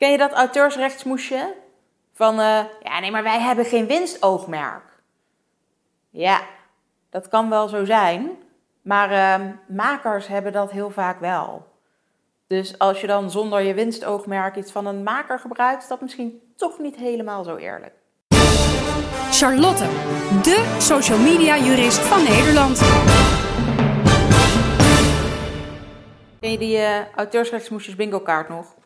Ken je dat auteursrechtsmoesje? Van, eh, ja nee, maar wij hebben geen winstoogmerk. Ja, dat kan wel zo zijn. Maar ehm, makers hebben dat heel vaak wel. Dus als je dan zonder je winstoogmerk iets van een maker gebruikt, is dat misschien toch niet helemaal zo eerlijk. Charlotte, de social media jurist van Nederland. Ken je die uh, auteursrechtsmoesjes bingo kaart nog?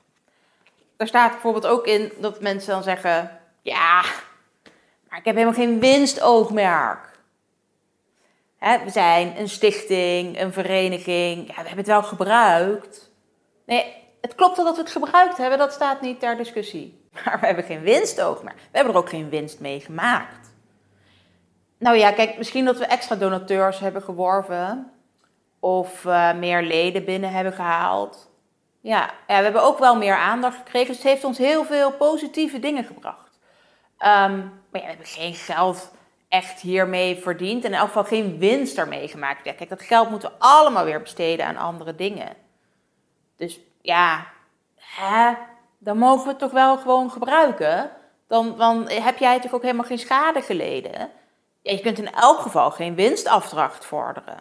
Daar staat bijvoorbeeld ook in dat mensen dan zeggen: Ja, maar ik heb helemaal geen winstoogmerk. Hè, we zijn een stichting, een vereniging. Ja, we hebben het wel gebruikt. Nee, het klopt wel dat we het gebruikt hebben, dat staat niet ter discussie. Maar we hebben geen winstoogmerk. We hebben er ook geen winst mee gemaakt. Nou ja, kijk, misschien dat we extra donateurs hebben geworven. Of uh, meer leden binnen hebben gehaald. Ja, ja, we hebben ook wel meer aandacht gekregen. Dus het heeft ons heel veel positieve dingen gebracht. Um, maar ja, we hebben geen geld echt hiermee verdiend. En in elk geval geen winst daarmee gemaakt. Ja, kijk, dat geld moeten we allemaal weer besteden aan andere dingen. Dus ja, hè, dan mogen we het toch wel gewoon gebruiken. Dan, dan heb jij toch ook helemaal geen schade geleden. Ja, je kunt in elk geval geen winstafdracht vorderen.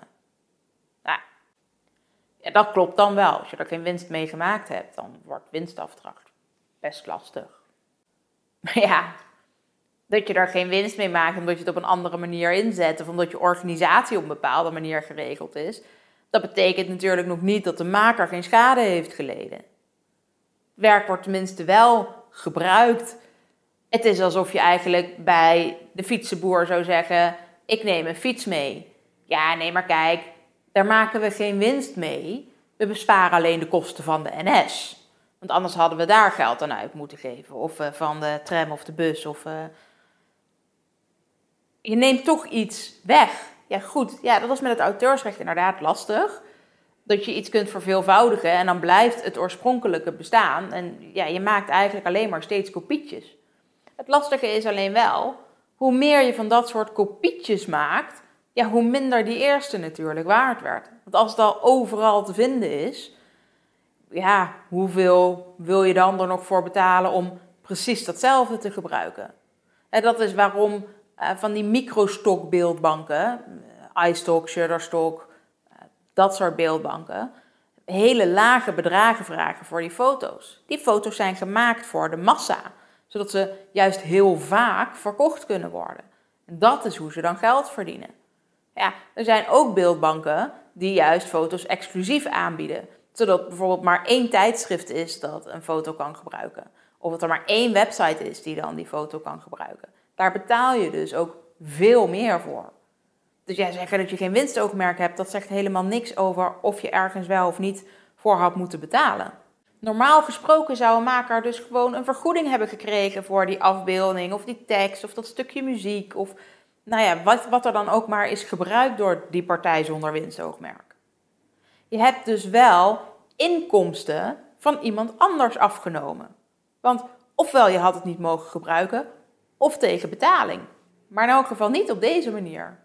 Ja, dat klopt dan wel. Als je er geen winst mee gemaakt hebt, dan wordt winstafdracht best lastig. Maar ja, dat je er geen winst mee maakt omdat je het op een andere manier inzet of omdat je organisatie op een bepaalde manier geregeld is, dat betekent natuurlijk nog niet dat de maker geen schade heeft geleden. Het werk wordt tenminste wel gebruikt. Het is alsof je eigenlijk bij de fietsenboer zou zeggen: Ik neem een fiets mee. Ja, nee, maar kijk, daar maken we geen winst mee. We besparen alleen de kosten van de NS. Want anders hadden we daar geld aan uit moeten geven. Of uh, van de tram of de bus. Of, uh... Je neemt toch iets weg. Ja, goed. Ja, dat was met het auteursrecht inderdaad lastig. Dat je iets kunt verveelvoudigen en dan blijft het oorspronkelijke bestaan. En ja, je maakt eigenlijk alleen maar steeds kopietjes. Het lastige is alleen wel, hoe meer je van dat soort kopietjes maakt, ja, hoe minder die eerste natuurlijk waard werd. Want als het al overal te vinden is, ja, hoeveel wil je dan er nog voor betalen om precies datzelfde te gebruiken? En dat is waarom uh, van die microstokbeeldbanken, uh, iStock, Shutterstock, uh, dat soort beeldbanken, hele lage bedragen vragen voor die foto's. Die foto's zijn gemaakt voor de massa, zodat ze juist heel vaak verkocht kunnen worden. En dat is hoe ze dan geld verdienen. Ja, er zijn ook beeldbanken die juist foto's exclusief aanbieden. Zodat bijvoorbeeld maar één tijdschrift is dat een foto kan gebruiken. Of dat er maar één website is die dan die foto kan gebruiken. Daar betaal je dus ook veel meer voor. Dus jij zeggen dat je geen winstoogmerk hebt, dat zegt helemaal niks over of je ergens wel of niet voor had moeten betalen. Normaal gesproken zou een maker dus gewoon een vergoeding hebben gekregen voor die afbeelding of die tekst of dat stukje muziek of nou ja, wat, wat er dan ook maar is gebruikt door die partij zonder winstoogmerk. Je hebt dus wel inkomsten van iemand anders afgenomen. Want ofwel je had het niet mogen gebruiken, of tegen betaling. Maar in elk geval niet op deze manier.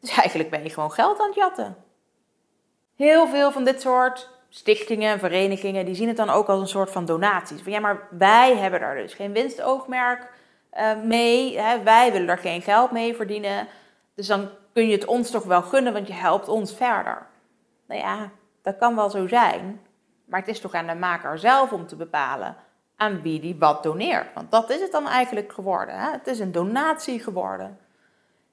Dus eigenlijk ben je gewoon geld aan het jatten. Heel veel van dit soort stichtingen en verenigingen, die zien het dan ook als een soort van donaties. Van ja, maar wij hebben daar dus geen winstoogmerk uh, mee. Hè? Wij willen er geen geld mee verdienen. Dus dan kun je het ons toch wel gunnen, want je helpt ons verder. Nou ja, dat kan wel zo zijn. Maar het is toch aan de maker zelf om te bepalen aan wie die wat doneert. Want dat is het dan eigenlijk geworden. Hè? Het is een donatie geworden.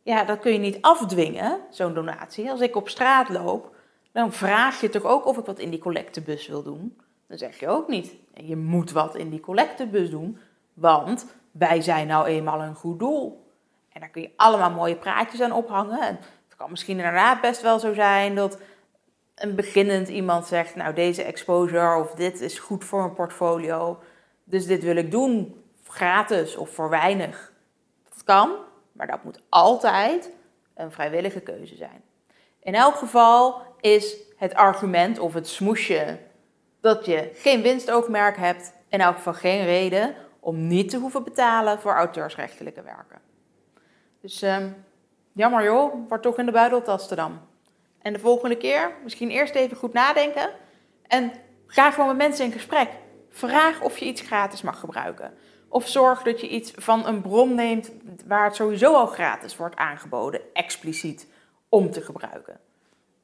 Ja, dat kun je niet afdwingen, zo'n donatie. Als ik op straat loop, dan vraag je toch ook of ik wat in die collectebus wil doen. Dan zeg je ook niet, je moet wat in die collectebus doen, want wij zijn nou eenmaal een goed doel. En daar kun je allemaal mooie praatjes aan ophangen. En het kan misschien inderdaad best wel zo zijn dat een beginnend iemand zegt, nou deze exposure of dit is goed voor een portfolio. Dus dit wil ik doen, gratis of voor weinig. Dat kan, maar dat moet altijd een vrijwillige keuze zijn. In elk geval is het argument of het smoesje dat je geen winstoogmerk hebt, in elk geval geen reden om niet te hoeven betalen voor auteursrechtelijke werken. Dus um, jammer joh, wordt toch in de buideltasten dan. En de volgende keer misschien eerst even goed nadenken en ga gewoon met mensen in gesprek. Vraag of je iets gratis mag gebruiken. Of zorg dat je iets van een bron neemt waar het sowieso al gratis wordt aangeboden, expliciet, om te gebruiken.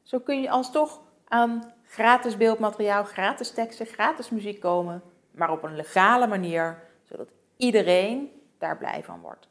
Zo kun je alsnog aan gratis beeldmateriaal, gratis teksten, gratis muziek komen, maar op een legale manier, zodat iedereen daar blij van wordt.